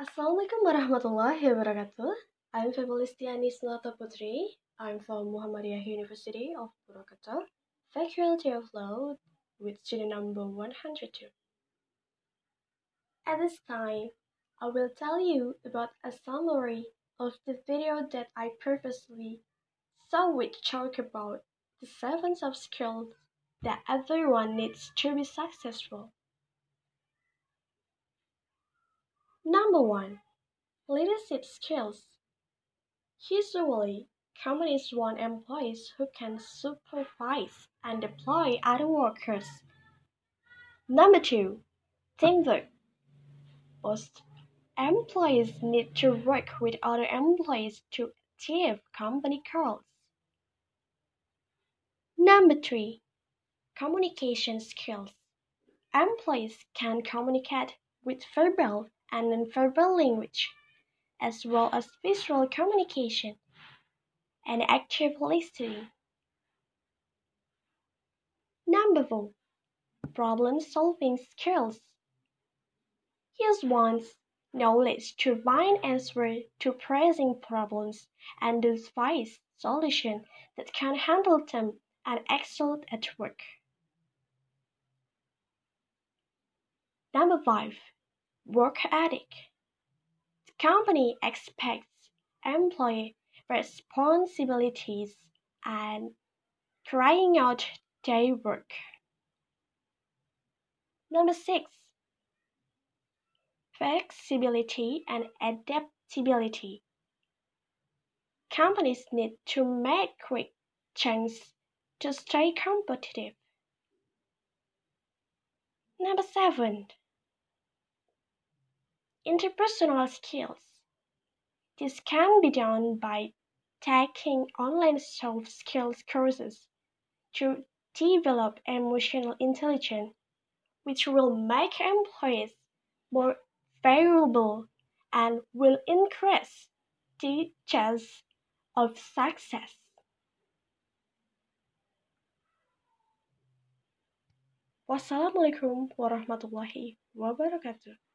Assalamualaikum warahmatullahi wabarakatuh. I'm Febalistiani Sunata Putri. I'm from Muhammadiyah University of Purwokerto, Faculty of Law, with student number 102. At this time, I will tell you about a summary of the video that I previously saw which talk about the seven soft skills that everyone needs to be successful. Number one, leadership skills. Usually, companies want employees who can supervise and deploy other workers. Number two, teamwork. Most employees need to work with other employees to achieve company goals. Number three, communication skills. Employees can communicate with verbal and nonverbal language, as well as visual communication and active listening. Number four, problem solving skills. Use one's knowledge to find answers to pressing problems and devise solutions that can handle them and excel at work. Number five, work ethic. The company expects employee responsibilities and carrying out their work. Number six, flexibility and adaptability. Companies need to make quick changes to stay competitive. Number seven, interpersonal skills. This can be done by taking online soft skills courses to develop emotional intelligence, which will make employees more valuable and will increase the chance of success. Wassalamualaikum warahmatullahi wabarakatuh.